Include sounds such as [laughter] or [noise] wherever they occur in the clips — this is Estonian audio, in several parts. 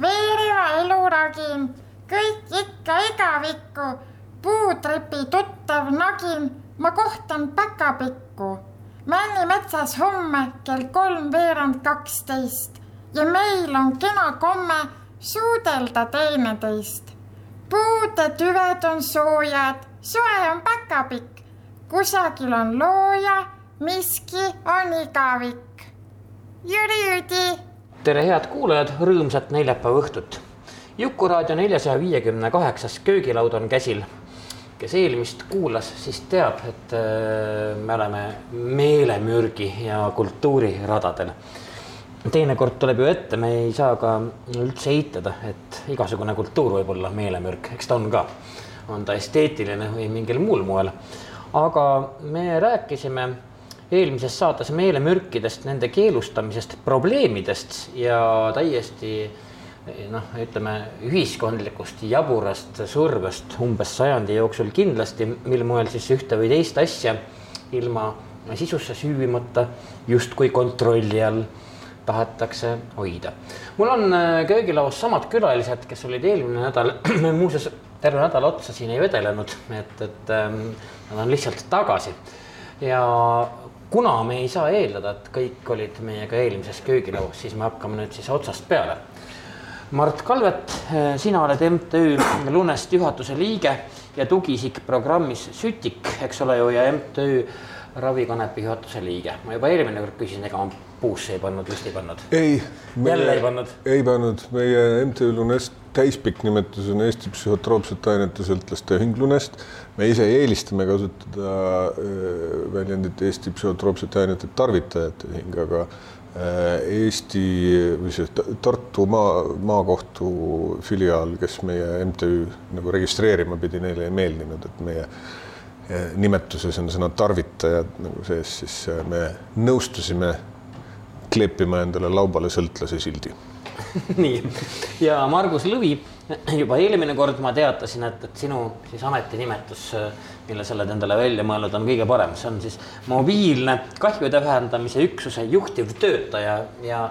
veeriva eluragin, kõik ikka igavikku. puutripi tuttav nagin, ma kohtan päkapikku. männimetsas homme kell kolmveerand kaksteist ja meil on kena komme suudelda teineteist. puude tüved on soojad, soe on päkapikk, kusagil on looja, miski on igavik. Jüri-Jüdi tere, head kuulajad, rõõmsat neljapäeva õhtut. Jukuraadio neljasaja viiekümne kaheksas köögilaud on käsil. kes eelmist kuulas, siis teab, et äh, me oleme meelemürgi ja kultuuriradadel. teinekord tuleb ju ette, me ei saa ka üldse eitada, et igasugune kultuur võib olla meelemürk, eks ta on ka. on ta esteetiline või mingil muul moel. aga me rääkisime eelmises saates meelemürkidest, nende keelustamisest, probleemidest ja täiesti noh, ütleme ühiskondlikust jaburast survest umbes sajandi jooksul kindlasti, mil moel siis ühte või teist asja ilma sisusse süüvimata justkui kontrolli all tahetakse hoida. mul on äh, köögilauas samad külalised, kes olid eelmine nädal, [clears throat] muuseas terve nädal otsa siin ei vedelenud, et, et ähm, nad on lihtsalt tagasi ja kuna me ei saa eeldada, et kõik olid meiega eelmises köögilauas, siis me hakkame nüüd siis otsast peale. Mart Kalvet, sina oled MTÜ Lunest juhatuse liige ja tugiisik programmis Sütik, eks ole ju, ja MTÜ Ravikanepi juhatuse liige. ma juba eelmine kord küsisin, ega ma puusse ei pannud, just ei pannud? ei. jälle ei pannud? ei pannud, meie MTÜ Lunest täispikk nimetus on Eesti Psühhotroopsete Ainete Sõltlaste Ühing Lunest. me ise eelistame kasutada äh, väljendit Eesti Psühhotroopsete Ainete Tarvitajate Ühing, aga äh, Eesti või see Tartu maa, maakohtu filiaal, kes meie MTÜ nagu registreerima pidi, neile ei meeldinud, et meie nimetuses on sõna tarvitajad nagu sees, siis me nõustusime kleepima endale laubale sõltlase sildi. [laughs] Nii, ja Margus Lõvi, juba eelmine kord ma teatasin, et, et sinu siis ametinimetus, mille sa oled endale välja mõelnud, on kõige parem, see on siis mobiilne kahjude vähendamise üksuse juhtivtöötaja ja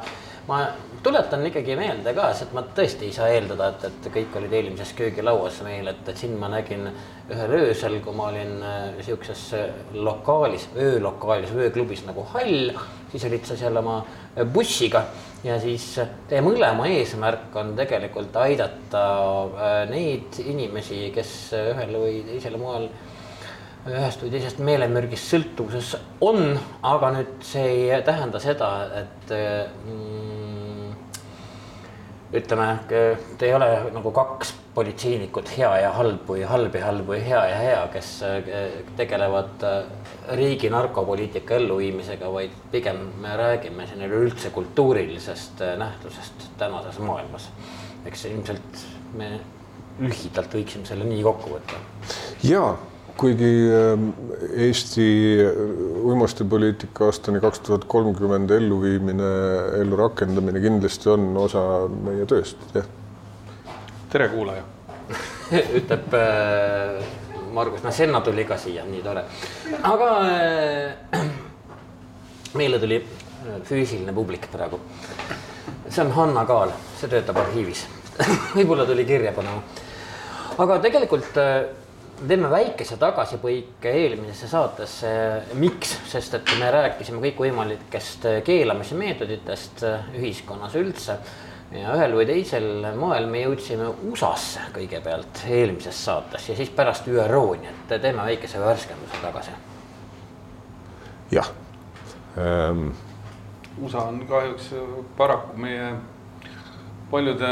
ma tuletan ikkagi meelde ka, et ma tõesti ei saa eeldada, et, et kõik olid eelmises köögilauas meil, et, et sind ma nägin ühel öösel, kui ma olin äh, sihukeses lokaalis, öölokaalis, ööklubis nagu Hall, siis olid sa seal oma bussiga. Ja siis teie mõlema eesmärk on tegelikult aidata äh, neid inimesi, kes ühel või teisel moel ühest või teisest meelemürgist sõltuvuses on, aga nüüd see ei tähenda seda, et mm, ütleme, te ei ole nagu kaks politseinikut, hea ja halb või halb ja halb või hea ja hea, kes tegelevad riigi narkopoliitika elluviimisega, vaid pigem me räägime siin üleüldse kultuurilisest nähtusest tänases maailmas. eks ilmselt me lühidalt võiksime selle nii kokku võtta. ja kuigi ähm, Eesti uimastipoliitika aastani kaks tuhat kolmkümmend elluviimine, ellu rakendamine kindlasti on osa meie tööst, jah. tere, kuulaja [laughs] ütleb äh, Margus, noh, Senna tuli ka siia, nii tore. aga äh, [clears throat] meile tuli äh, füüsiline publik praegu. see on Hanna Kaal, see töötab arhiivis [laughs] võib-olla tuli kirja panema. aga tegelikult äh, teeme väikese tagasipõike eelmisesse saatesse, miks, sest et me rääkisime kõikvõimalikest keelamise meetoditest ühiskonnas üldse. ja ühel või teisel moel me jõudsime USA-sse kõigepealt eelmises saates ja siis pärast ÜRO-ni, et teeme väikese värskenduse tagasi. jah ähm.. USA on kahjuks paraku meie paljude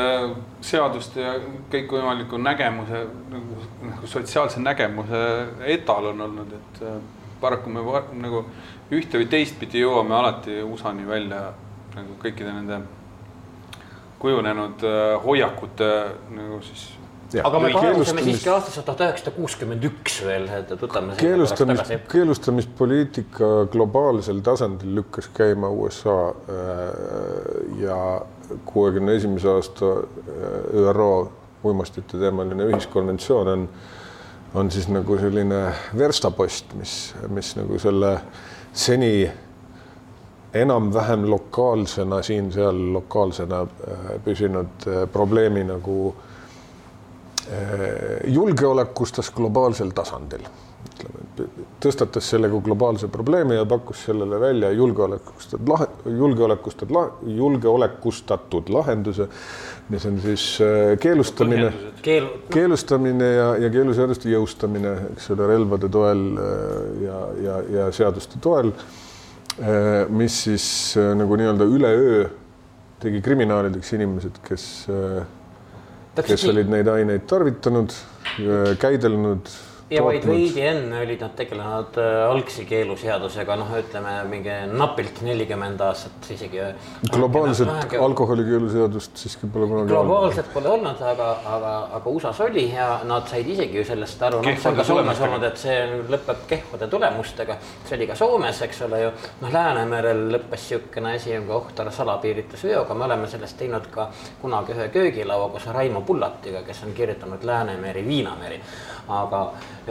seaduste ja kõikvõimaliku nägemuse nagu, nagu sotsiaalse nägemuse etalon olnud, et äh, paraku me nagu ühte või teistpidi jõuame alati USA-ni välja nagu kõikide nende kujunenud äh, hoiakute nagu siis aga me keelustamis- siiski aastasse tuhat üheksasada kuuskümmend üks veel, et võtame selle keelustamis korraks tagasi., keelustamispoliitika globaalsel tasandil lükkas käima USA äh, ja kuuekümne esimese aasta äh, ÜRO uimastite teemaline ühiskonventsioon on, on siis nagu selline verstapost, mis, mis nagu selle seni enam-vähem lokaalsena siin-seal lokaalsena äh, püsinud äh, probleemi nagu julgeolekustas globaalsel tasandil. Ütleme, tõstatas selle kui globaalse probleemi ja pakkus sellele välja julgeolekustatud lahe, julgeolekustatud, julgeolekustatud lahenduse, mis on siis äh, keelustamine keel, keelustamine ja, ja keeluseaduste jõustamine, eks ole, relvade toel äh, ja, ja, ja seaduste toel, mis siis äh, nagu nii-öelda üleöö tegi kriminaalideks inimesed, kes, kes olid neid aineid tarvitanud, käidelnud. Ja vaid veidi enne olid nad tegelenud äh, algse keeluseadusega, noh, ütleme mingi napilt nelikümmend aastat isegi. globaalset alkoholikeeluseadust siiski pole kunagi olnud. globaalselt pole olnud, aga, aga, aga USA-s oli ja nad said isegi ju sellest aru, noh, see on ka Kehvade Soomes tulemustega. olnud, et see lõpeb kehvade tulemustega. see oli ka Soomes, eks ole ju, noh, Läänemerel lõppes niisugune asi nagu Ohtar salapiiritusveoga, me oleme sellest teinud ka kunagi ühe köögilaua koos Raimo Pullatiga, kes on kirjutanud Läänemeri, Viinameri. aga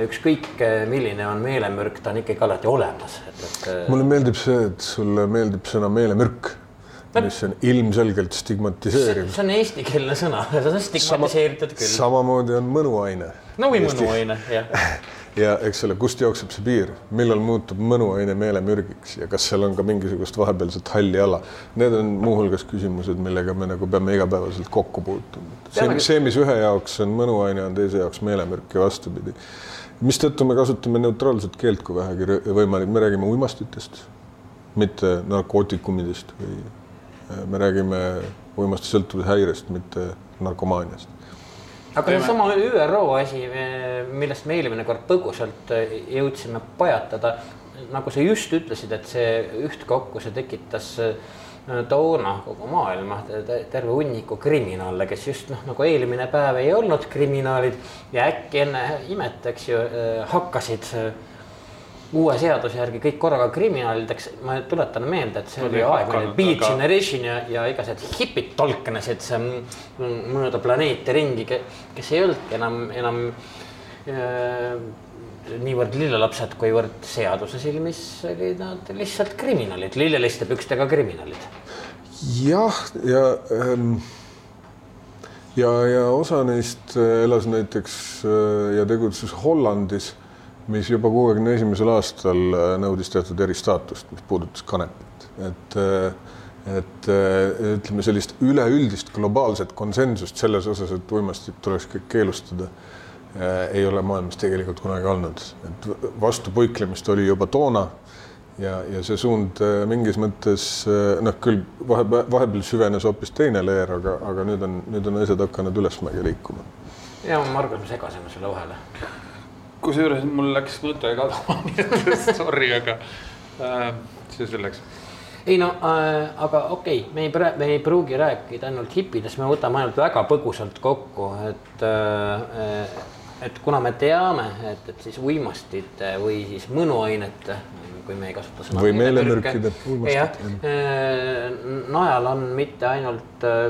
ükskõik, milline on meelemürk, ta on ikkagi alati olemas, et, et mulle meeldib see, et sulle meeldib sõna meelemürk, mis on ilmselgelt see, stigmatiseeriv. see on eestikeelne sõna, [laughs] see on stigmatiseeritud küll. samamoodi on mõnuaine. no või mõnuaine, jah [laughs] ja eks ole, kust jookseb see piir, millal muutub mõnuaine meelemürgiks ja kas seal on ka mingisugust vahepealset halli ala. Need on muuhulgas küsimused, millega me nagu peame igapäevaselt kokku puutuma. see, see, mis ühe jaoks on mõnuaine, on teise jaoks meelemürk ja vastupidi. Mistõttu me kasutame neutraalset keelt, kui vähegi võimalik, me räägime uimastitest, mitte narkootikumidest või äh, me räägime uimastisõltuvuse häirest, mitte narkomaaniast. aga seesama ÜRO asi, millest me eelmine kord põgusalt äh, jõudsime pajatada, nagu sa just ütlesid, et see ühtkokku, see tekitas äh, toona kogu maailma te- terve hunniku kriminaale, kes just noh, nagu eelmine päev ei olnud kriminaalid ja äkki enne imet, eks ju, hakkasid äh, uue seaduse järgi kõik korraga kriminaalideks, ma tuletan meelde, et see oli ei aeg, hakanud, mil Beat Generation ja, ja igasugused hipid tolknesid see mööda planeeti ringi, kes ei olnudki enam, enam äh, niivõrd lillelapsed, kuivõrd seaduse silmis olid nad lihtsalt kriminaalid, lilleliste pükstega kriminaalid. jah, ja ähm, ja, ja osa neist äh, elas näiteks äh, ja tegutses Hollandis, mis juba kuuekümne esimesel aastal äh, nõudis teatud eristaatust, mis puudutas kanepit, et äh, et ütleme, sellist üleüldist globaalset konsensust selles osas, et uimastid tuleks kõik keelustada, ei ole maailmas tegelikult kunagi olnud, et vastupuiklemist oli juba toona ja, ja see suund äh, mingis mõttes äh, noh, küll vahepeal, vahepeal süvenes hoopis teine leer, aga, aga nüüd on, nüüd on asjad hakanud ülesmäge liikuma. ja Margus, me segasime sulle vahele. kusjuures mul läks mõte kaduma, [laughs] sorry, aga äh, see selleks. ei no äh, aga okei okay,, me ei, me ei pruugi rääkida ainult hippidest, me võtame ainult väga põgusalt kokku, et äh, et kuna me teame, et, et siis uimastite või siis mõnuainete, kui me ei kasuta sõna. Või meelemürkide, jah, najal on mitte ainult äh,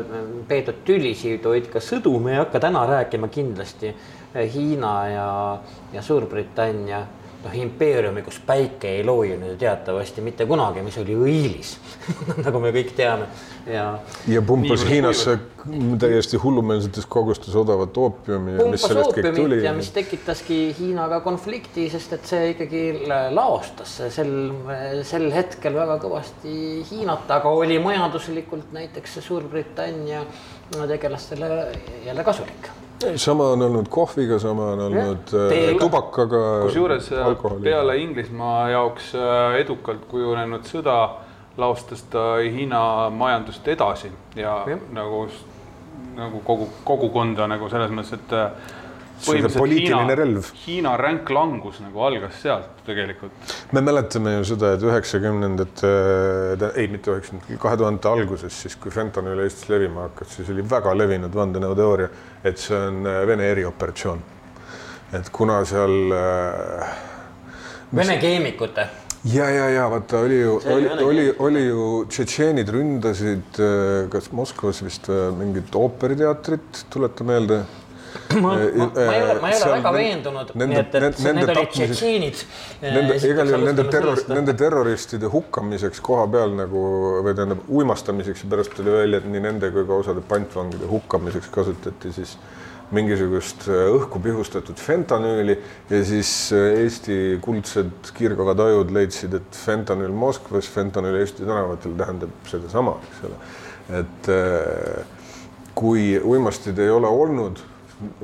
peetud tülisid, vaid ka sõdu, me ei hakka täna rääkima kindlasti äh, Hiina ja, ja Suurbritannia noh, impeeriumi, kus päike ei loojunud ju teatavasti mitte kunagi, mis oli õilis [laughs] nagu me kõik teame ja. ja pumpas Hiinasse täiesti hullumeelsetes kogustes odavat oopiumi pumpas oopiumit ja mis tekitaski Hiinaga konflikti, sest et see ikkagi laostas sel, sel hetkel väga kõvasti Hiinat, aga oli majanduslikult näiteks Suurbritannia tegelastele jälle kasulik sama on olnud kohviga, sama on olnud äh, Teega. tubakaga. kusjuures äh, peale Inglismaa jaoks äh, edukalt kujunenud sõda laostas ta Hiina majandust edasi ja, ja. Nagu, nagu kogu kogukonda nagu selles mõttes, et poliitiline Hiina, relv. Hiina ränk langus nagu algas sealt tegelikult. me mäletame ju seda, et üheksakümnendate, ei mitte üheksakümnendate, kahe tuhandete alguses, siis kui fentanüül Eestis levima hakkas, siis oli väga levinud vandenõuteooria, et see on äh, Vene erioperatsioon. et kuna seal äh, Vene keemikute ja, ja, ja vaata, oli ju, oli oli, oli ju tšetšeenid ründasid äh, kas Moskvas vist äh, mingit ooperiteatrit, tuleta meelde ma, ma, ma ei ole, ma ei ole väga veendunud, nende- nii et, et nende- need olid tšetšeenid. Nende, igal juhul nende terror, nende terroristide hukkamiseks koha peal nagu või tähendab uimastamiseks ja pärast tuli välja, et nii nende kui ka osade pantvangide hukkamiseks kasutati siis mingisugust äh, õhku pihustatud fentanüüli ja siis äh, Eesti kuldsed kiirgavad ajud leidsid, et fentanüül Moskvas, fentanüül Eesti tänavatel tähendab sedasama, eks ole. et äh, kui uimastid ei ole olnud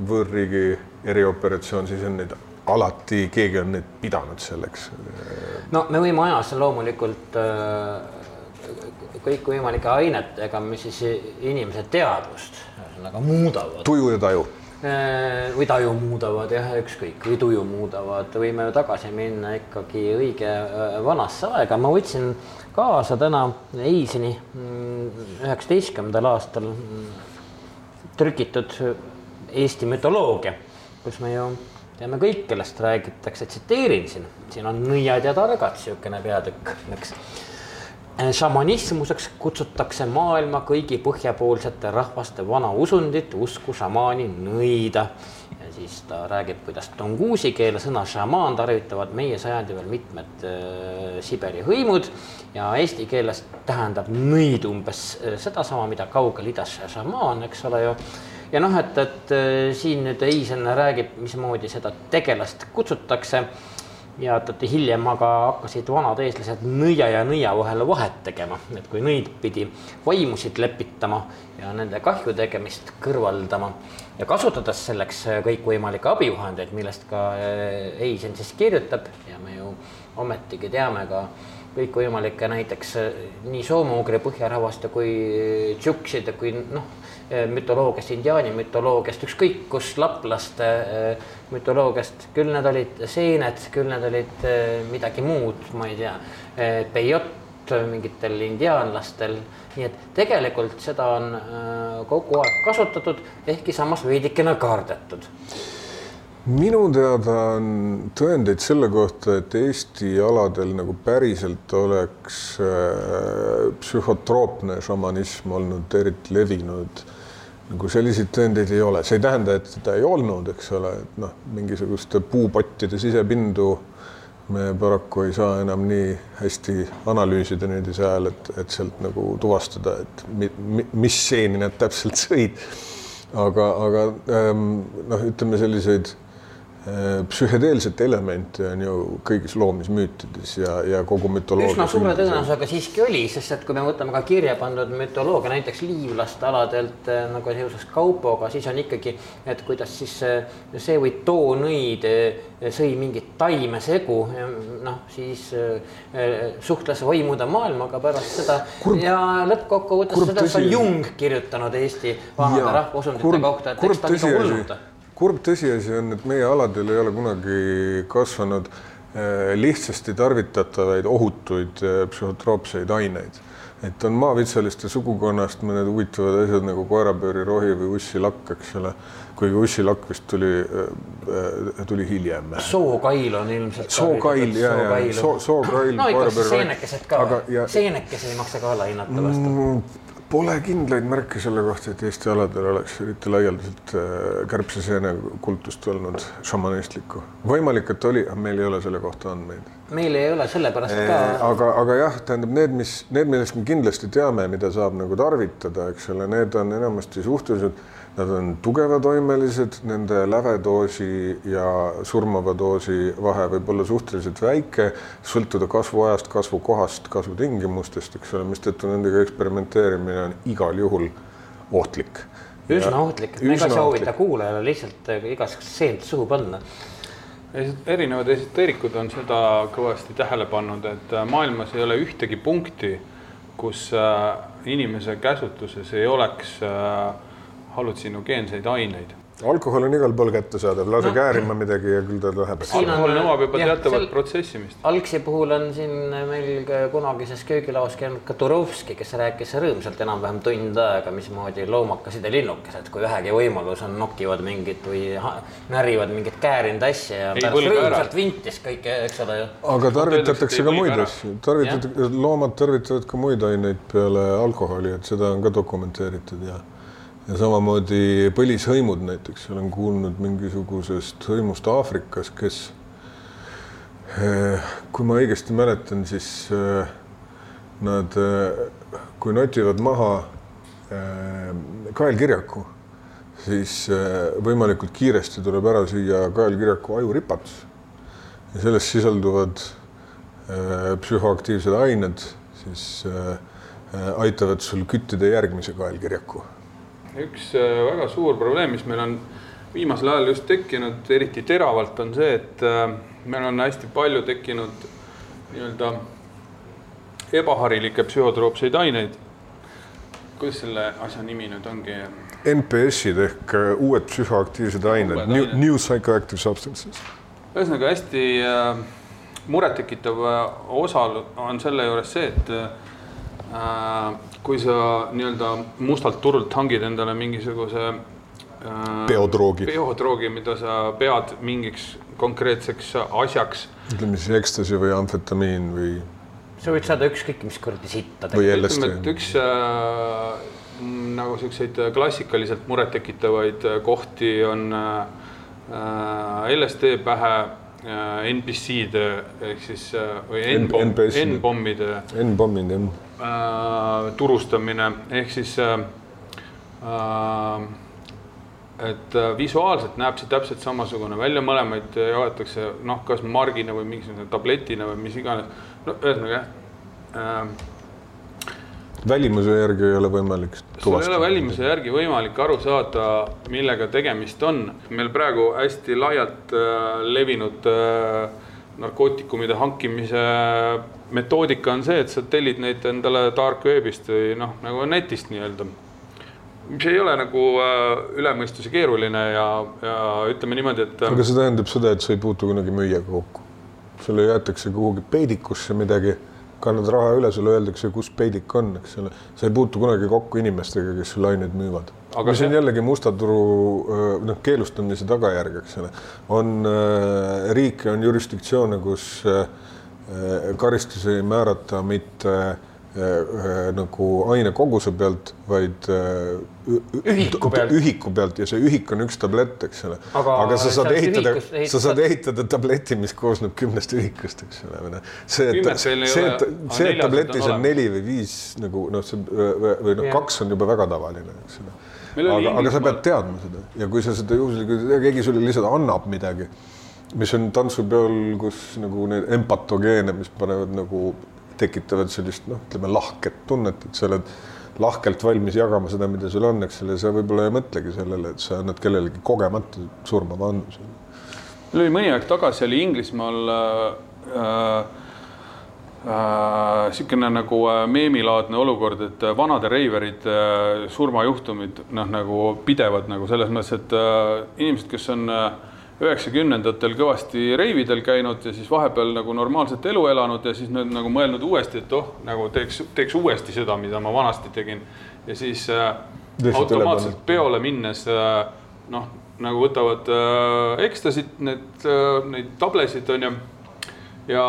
võõrriigi erioperatsioon, siis on neid alati, keegi on neid pidanud selleks. no me võime ajas loomulikult äh, kõikvõimalike ainetega, mis siis inimese teadvust ühesõnaga muudavad tuju ja taju. Äh, või taju muudavad jah, ükskõik, või tuju muudavad, võime ju tagasi minna ikkagi õige äh, vanasse aega. ma võtsin kaasa täna Eisini mm, üheksateistkümnendal aastal mm, trükitud Eesti mütoloogia, kus me ju teame kõik, kellest räägitakse, tsiteerin siin, siin on nõiad ja targad, niisugune peatükk, eks. Šamanismuseks kutsutakse maailma kõigi põhjapoolsete rahvaste vana usundit, usku šamaani nõida. ja siis ta räägib, kuidas tunguusi keele sõna šamaan tarvitavad meie sajandi veel mitmed äh, Siberi hõimud. Ja eesti keeles tähendab nõid umbes äh, sedasama, mida kaugel idas šamaan, eks ole ju ja noh, et, et äh, siin nüüd Eisen räägib, mismoodi seda tegelast kutsutakse. Ja et, hiljem aga hakkasid vanad eestlased nõia ja nõia vahel vahet tegema, et kui nõid pidi vaimusid lepitama ja nende kahju tegemist kõrvaldama. Ja kasutades selleks kõikvõimalikke abivahendeid, millest ka äh, Eisen siis kirjutab. Ja me ju ometigi teame ka kõikvõimalikke näiteks äh, nii soome-ugri põhjarahvaste kui tšukside kui noh, mütoloogiast, indiaani mütoloogiast, ükskõik kus laplaste äh, mütoloogiast, küll need olid seened, küll need olid äh, midagi muud, ma ei tea, peiott mingitel indiaanlastel, nii et tegelikult seda on kogu aeg kasutatud, ehkki samas veidikene kardetud minu teada on tõendeid selle kohta, et Eesti aladel nagu päriselt oleks psühhotroopne šamanism olnud eriti levinud. Nagu selliseid tõendeid ei ole, see ei tähenda, et seda ei olnud, eks ole, et noh, mingisuguste puupottide sisepindu me paraku ei saa enam nii hästi analüüsida nüüdise ajal, et, et sealt nagu tuvastada, et mi, mi, mis seeni nad täpselt [laughs] sõid. aga, aga ähm, noh, ütleme selliseid psühhedeelset elementi on ju kõigis loomismüütides ja, ja kogu mütoloogias. üsna suure tõenäosusega siiski oli, sest et kui me võtame ka kirja pandud mütoloogia näiteks liivlaste aladelt äh, nagu seoses Kaupoga, siis on ikkagi, et kuidas siis äh, see või too nõid äh, sõi mingit taimesegu, noh siis äh, suhtles vaimude maailmaga pärast seda Kurb- ja lõppkokkuvõttes seda on. Jung kirjutanud Eesti vanade rahvausundite kohta, et eks ta on ikka hulluda. Kurb tõsiasi on, et meie aladel ei ole kunagi kasvanud äh, lihtsasti tarvitatavaid ohutuid äh, psühhotroopseid aineid. et on maavitsaliste sugukonnast mõned huvitavad asjad nagu koerapöörirohi või ussilakk, eks ole. kuigi ussilakk vist tuli, tuli hiljem. sookail on ilmselt. sookail ja, ja soo, sookail. no ikka seenekesed ka seenekesi ei maksa ka alahinnata vastu Mm, Pole kindlaid märke selle kohta, et Eesti aladel oleks eriti laialdaselt äh, kärbseseene kultust olnud šamanistlikku. võimalik, et oli, aga meil ei ole selle kohta andmeid. meil ei ole sellepärast ka. aga, aga jah, tähendab need, mis need, millest me kindlasti teame, mida saab nagu tarvitada, eks ole, need on enamasti suhteliselt, nad on tugevatoimelised, nende lävedoosi ja surmava doosi vahe võib olla suhteliselt väike, sõltuda kasvuajast, kasvukohast, kasvutingimustest, eks ole, mistõttu nendega eksperimenteerimine on igal juhul ohtlik. üsna ohtlik, ma ei soovita ohtlik. kuulajale lihtsalt äh, igasugust seent suhu panna. erinevad esoteerikud on seda kõvasti tähele pannud, et äh, maailmas ei ole ühtegi punkti, kus äh, inimese käsutuses ei oleks äh, hallutsinogeenseid aineid. alkohol on igal pool kättesaadav, lase no. käärima midagi ja küll ta läheb. Alkohol nõuab juba teatavat protsessimist. algsi puhul on siin meil ka kunagises köögilaos käinud ka Turovski, kes rääkis rõõmsalt enam-vähem tund aega, mismoodi loomakesed ja linnukesed, kui vähegi võimalus on, nokivad mingit või närivad mingit käärinud asja ja pärast võlga ära. rõõmsalt vintis kõike, eks ole ju. aga tarvitatakse ka muid asju, tarvitatakse, loomad tarvitavad ka muid aineid peale alkoholi, et seda on ka dokumenteeritud ja ja samamoodi põlishõimud näiteks, olen kuulnud mingisugusest hõimust Aafrikas, kes eh, kui ma õigesti mäletan, siis eh, nad, kui notivad maha eh, kaelkirjaku, siis eh, võimalikult kiiresti tuleb ära süüa kaelkirjaku ajuripatus ja selles sisalduvad psühhoaktiivsed ained, siis aitavad sul küttida järgmise kaelkirjaku. Üks äh, väga suur probleem, mis meil on viimasel ajal just tekkinud, eriti teravalt, on see, et äh, meil on hästi palju tekkinud nii-öelda ebaharilikke psühhotroopseid aineid. kuidas selle asja nimi nüüd ongi? NPS-id ehk äh, uued psühhoaktiivsed ained, new, new psychoactive substances. ühesõnaga hästi murettekitav osa on selle juures see, et kui sa nii-öelda mustalt turult hangid endale mingisuguse äh, Biodroogi. biodroogi, mida sa pead mingiks konkreetseks asjaks ütleme siis ekstasi või amfetamiin või, sa võid saada ükskõik mis kuradi sitta. või LSD et. üks äh, nagu siukseid klassikaliselt murettekitavaid äh, kohti on äh, LSD pähe äh, NPC-de ehk siis äh, või. N-pommide N-pommid jah. Äh, turustamine ehk siis äh, äh, et visuaalselt näeb see täpselt samasugune välja, mõlemaid jaotatakse noh, kas margina või mingisuguse tabletina või mis iganes. no ühesõnaga jah äh, välimuse järgi ei ole võimalik sul ei ole välimuse järgi võimalik aru saada, millega tegemist on. meil praegu hästi laialt äh, levinud äh, narkootikumide hankimise metoodika on see, et sa tellid neid endale dark web'ist või noh, nagu netist nii-öelda. mis ei ole nagu äh, üle mõistuse keeruline ja, ja ütleme niimoodi, et äh, aga see tähendab seda, et sa ei puutu kunagi müüjaga kokku. sulle jäetakse kuhugi peidikusse midagi, kannad raha üle, sulle öeldakse, kus peidik on, eks ole. sa ei puutu kunagi kokku inimestega, kes sulle aineid müüvad. Aga mis on see- jällegi musta turu noh, keelustamise tagajärg, eks ole. on riike, on jurisdiktsioone, kus karistusi ei määrata mitte nagu ainekoguse pealt, vaid Ühiku pealt. ühiku pealt ja see ühik on üks tablett, eks ole. Aga sa saad ehitada sa saad ehitada tableti, mis koosneb kümnest ühikust, eks ole, noh. see, et see, et see, et tabletis on neli või viis nagu noh, see või, noh, kaks on juba väga tavaline, eks ole. Aga, aga sa pead teadma seda ja kui sa seda juhuslikult, keegi sulle lihtsalt annab midagi, mis on tantsupeol, kus nagu need empatogeene, mis panevad nagu, tekitavad sellist noh, ütleme lahket tunnet, et sa oled lahkelt valmis jagama seda, mida sul on, eks ole, sa võib-olla ei mõtlegi sellele, et sa annad kellelegi kogemata surmava andmuse. meil oli mõni aeg tagasi oli Inglismaal äh, äh, niisugune nagu äh, meemilaadne olukord, et äh, vanade reiverid äh, surmajuhtumid noh, nagu pidevad nagu selles mõttes, et äh, inimesed, kes on äh, üheksakümnendatel kõvasti reividel käinud ja siis vahepeal nagu normaalset elu elanud ja siis nüüd nagu mõelnud uuesti, et oh, nagu teeks, teeks uuesti seda, mida ma vanasti tegin ja siis äh, Lihtsalt automaatselt pannud. peole minnes äh, noh, nagu võtavad äh, ekstasid, need äh,, neid tablesid on ju. ja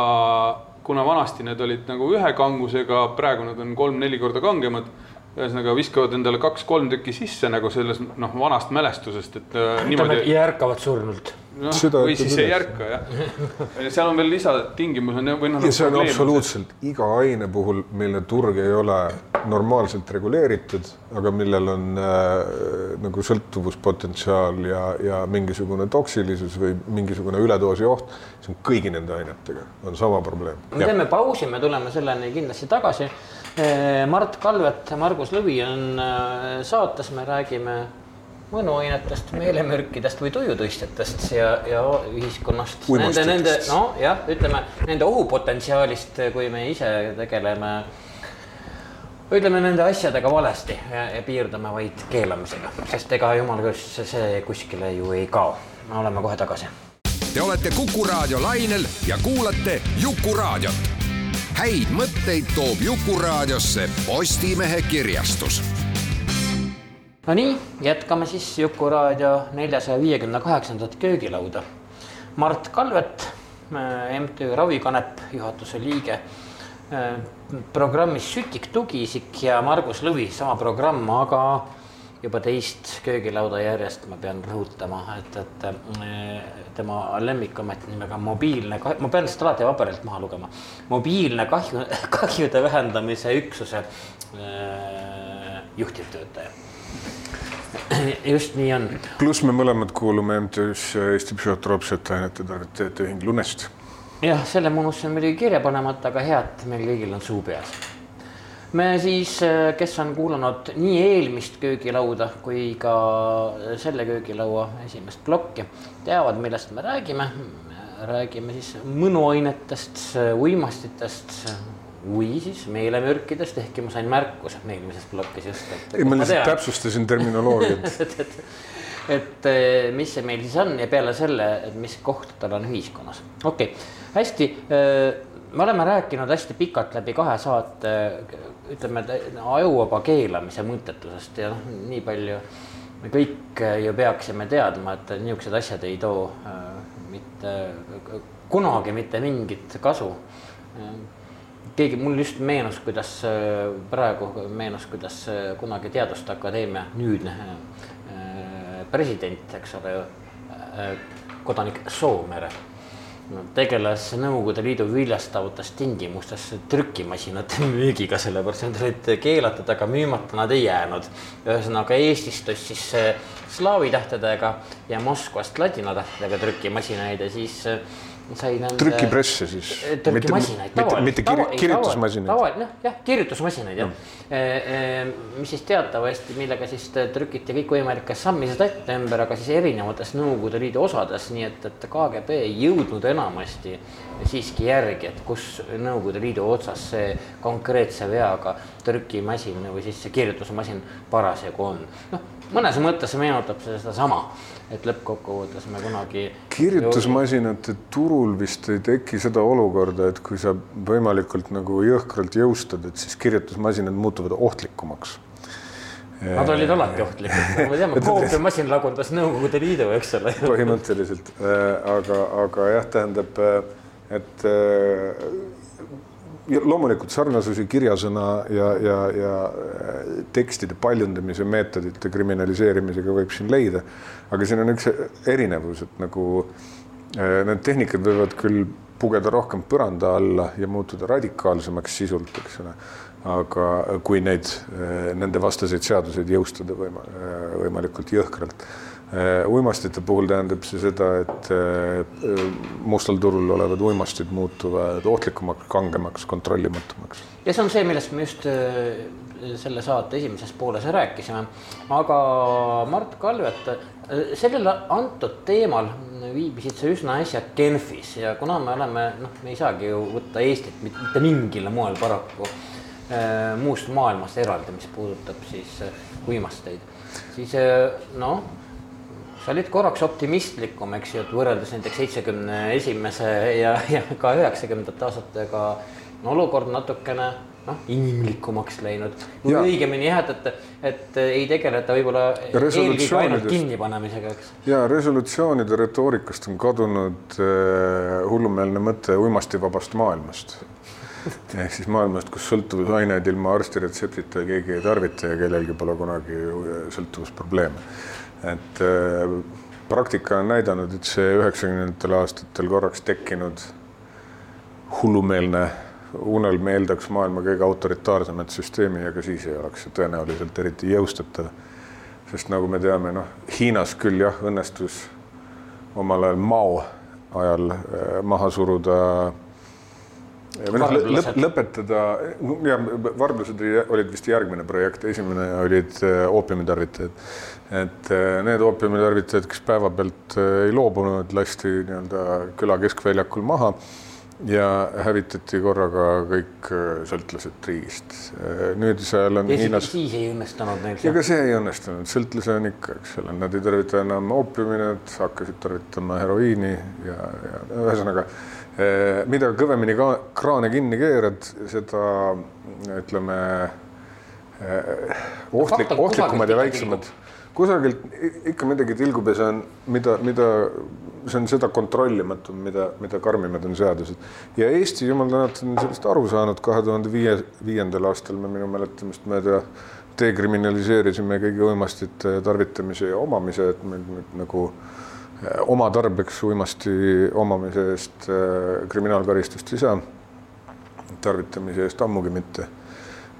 kuna vanasti need olid nagu ühe kangusega, praegu nad on kolm-neli korda kangemad. Ühesõnaga viskavad endale kaks-kolm tükki sisse nagu selles noh, vanast mälestusest, et äh, niimoodi ja ärkavad surnult. noh, Süda või siis ei ärka jah. seal on veel lisatingimus on ju- või noh. ja see on absoluutselt iga aine puhul, mille turg ei ole normaalselt reguleeritud, aga millel on äh, nagu sõltuvuspotentsiaal ja, ja mingisugune toksilisus või mingisugune üledoosi oht, see on kõigi nende ainetega on sama probleem. me teeme pausi, me tuleme selleni kindlasti tagasi. Mart Kalvet, Margus Lõvi on äh, saates, me räägime mõnuainetest, meelemürkidest või tujutõstjatest ja, ja ühiskonnast. Nende, nende, nojah, ütleme nende ohupotentsiaalist, kui me ise tegeleme ütleme nende asjadega valesti ja, ja piirdume vaid keelamisega, sest ega jumala küll see kuskile ju ei kao. me oleme kohe tagasi. Te olete Kuku raadio lainel ja kuulate Jukuraadiot. Häid mõtteid toob Jukuraadiosse Postimehe kirjastus Nonii, jätkame siis Jukuraadio neljasaja viiekümne kaheksandat köögilauda. Mart Kalvet, MTÜ Ravikanep juhatuse liige, programmis Sütik tugiisik ja Margus Lõvi, sama programm, aga juba teist köögilauda järjest ma pean rõhutama, et, et eh, tema lemmikamet nimega mobiilne, ma pean seda alati paberilt maha lugema, mobiilne kahju, [laughs] kahjude vähendamise üksuse äh, juhtivtöötaja just nii on. pluss me mõlemad kuulume MTÜ-s Eesti Psühhotroopsete ainete tarvitajate ühing Lunest. jah, selle ma unustasin muidugi kirja panemata, aga hea, et meil kõigil on suu peas. Me siis, kes on kuulanud nii eelmist köögilauda kui ka selle köögilaua esimest plokki, teavad, millest me räägime. räägime siis mõnuainetest, uimastitest või siis meelemürkidest, ehkki ma sain märkuse eelmises plokis just. ei, ma lihtsalt täpsustasin terminoloogiat [laughs] et, et, et eh, mis see meil siis on ja peale selle, et mis koht tal on ühiskonnas. okei okay., hästi. Me oleme rääkinud hästi pikalt läbi kahe saate, ütleme ajuvaba keelamise mõttetusest ja noh, nii palju me kõik ju peaksime teadma, et niisugused asjad ei too äh, mitte kunagi mitte mingit kasu. Keegi, mul just meenus, kuidas äh, praegu meenus, kuidas äh, kunagi Teaduste Akadeemia nüüdne president, eks ole ju, kodanik Soomere tegeles Nõukogude Liidu viljastavates tingimustes trükimasinate [laughs] müügiga, sellepärast need olid keelatud, aga müümata nad ei jäänud. ühesõnaga Eestist ostis slaavi tähtedega ja Moskvast ladina tähtedega trükimasinaid ja siis sai nende. trükipresse siis. Trükimasinaid, tavalisi. mitte kir kirjutusmasinaid. tavalisi, noh jah, kirjutusmasinaid jah no.. Eh, eh, mis siis teatavasti, millega siis trükiti kõikvõimalikke sammised ette ümber, aga siis erinevates Nõukogude Liidu osades, nii et, et KGB ei jõudnud enamasti siiski järgi, et kus Nõukogude Liidu otsas see konkreetse veaga trükimasin või siis see kirjutusmasin parasjagu on. noh, mõnes mõttes meenutab see sedasama et lõppkokkuvõttes me kunagi. kirjutusmasinate turul vist ei teki seda olukorda, et kui sa võimalikult nagu jõhkralt jõustad, et siis kirjutusmasinad muutuvad ohtlikumaks. Nad olid alati ohtlikud, [laughs] me teame, koopiamasin lagundas Nõukogude Liidu, eks ole. põhimõtteliselt, äh, aga, aga jah, tähendab, äh, et äh, loomulikult sarnasusi kirjasõna ja, ja, ja tekstide paljundamise meetodite kriminaliseerimisega võib siin leida aga siin on üks erinevus, et nagu äh, need tehnikad võivad küll pugeda rohkem põranda alla ja muutuda radikaalsemaks sisult, eks ole, aga kui neid, äh, nende vastaseid seaduseid jõustada võima, äh, võimalikult jõhkralt. Uimastite puhul tähendab see seda, et mustal turul olevad uimastid muutuvad ohtlikumaks, kangemaks, kontrollimatumaks. ja see on see, millest me just selle saate esimeses pooles rääkisime. aga Mart Kalvet, sellel antud teemal viibisid sa üsna äsja Genfis ja kuna me oleme, noh, me ei saagi ju võtta Eestit mitte mingil moel paraku äh, muust maailmast eraldi, mis puudutab siis äh, uimasteid, siis äh, noh sa olid korraks optimistlikum, eks ju, et võrreldes näiteks seitsmekümne esimese ja, ja ka üheksakümnendate aastatega on olukord natukene noh, inimlikumaks läinud. või õigemini jah, et, et, et ei tegeleta võib-olla eelkõige ainult kinnipanemisega, eks. ja resolutsioonide retoorikast on kadunud äh, hullumeelne mõte uimastivabast maailmast [laughs] ehk siis maailmast, kus sõltuvusaineid ilma arsti retseptita keegi ei tarvita ja kellelgi pole kunagi sõltuvusprobleeme. Et äh, praktika on näidanud, et see üheksakümnendatel aastatel korraks tekkinud hullumeelne unelm eeldaks maailma kõige autoritaarsemat süsteemi, aga siis ei oleks see tõenäoliselt eriti jõustatav. sest nagu me teame, noh, Hiinas küll jah, õnnestus omal ajal Mao ajal äh, maha suruda või noh, lõp, lõpetada, ja varblused olid vist järgmine projekt, esimene olid äh, oopiumitarvitajad. et äh, need oopiumitarvitajad, kes päevapealt ei loobunud, lasti nii-öelda küla keskväljakul maha ja hävitati korraga kõik äh, sõltlased riigist. nüüdisajal on ja Hiinas siis ei õnnestunud neil ja ka see ei õnnestunud, sõltlasi on ikka, eks ole, nad ei tarvita enam oopiumi, nad hakkasid tarvitama heroiini ja, ja ühesõnaga, mida kõvemini ka kraane kinni keerad, seda ütleme ohtlik, ohtlikumad ja väiksemad kusagilt ikka midagi tilgub ja see on, mida, mida, see on seda kontrollimatum, mida, mida karmimad on seadused. ja Eesti, jumal tänatud, on sellest aru saanud, kahe tuhande viie, viiendal aastal me minu mäletamist mööda dekriminaliseerisime kõigi uimastite tarvitamise ja omamise, et meil nüüd nagu eh, oma tarbeks uimasti omamise eest äh, kriminaalkaristust ei saa. tarvitamise eest ammugi mitte.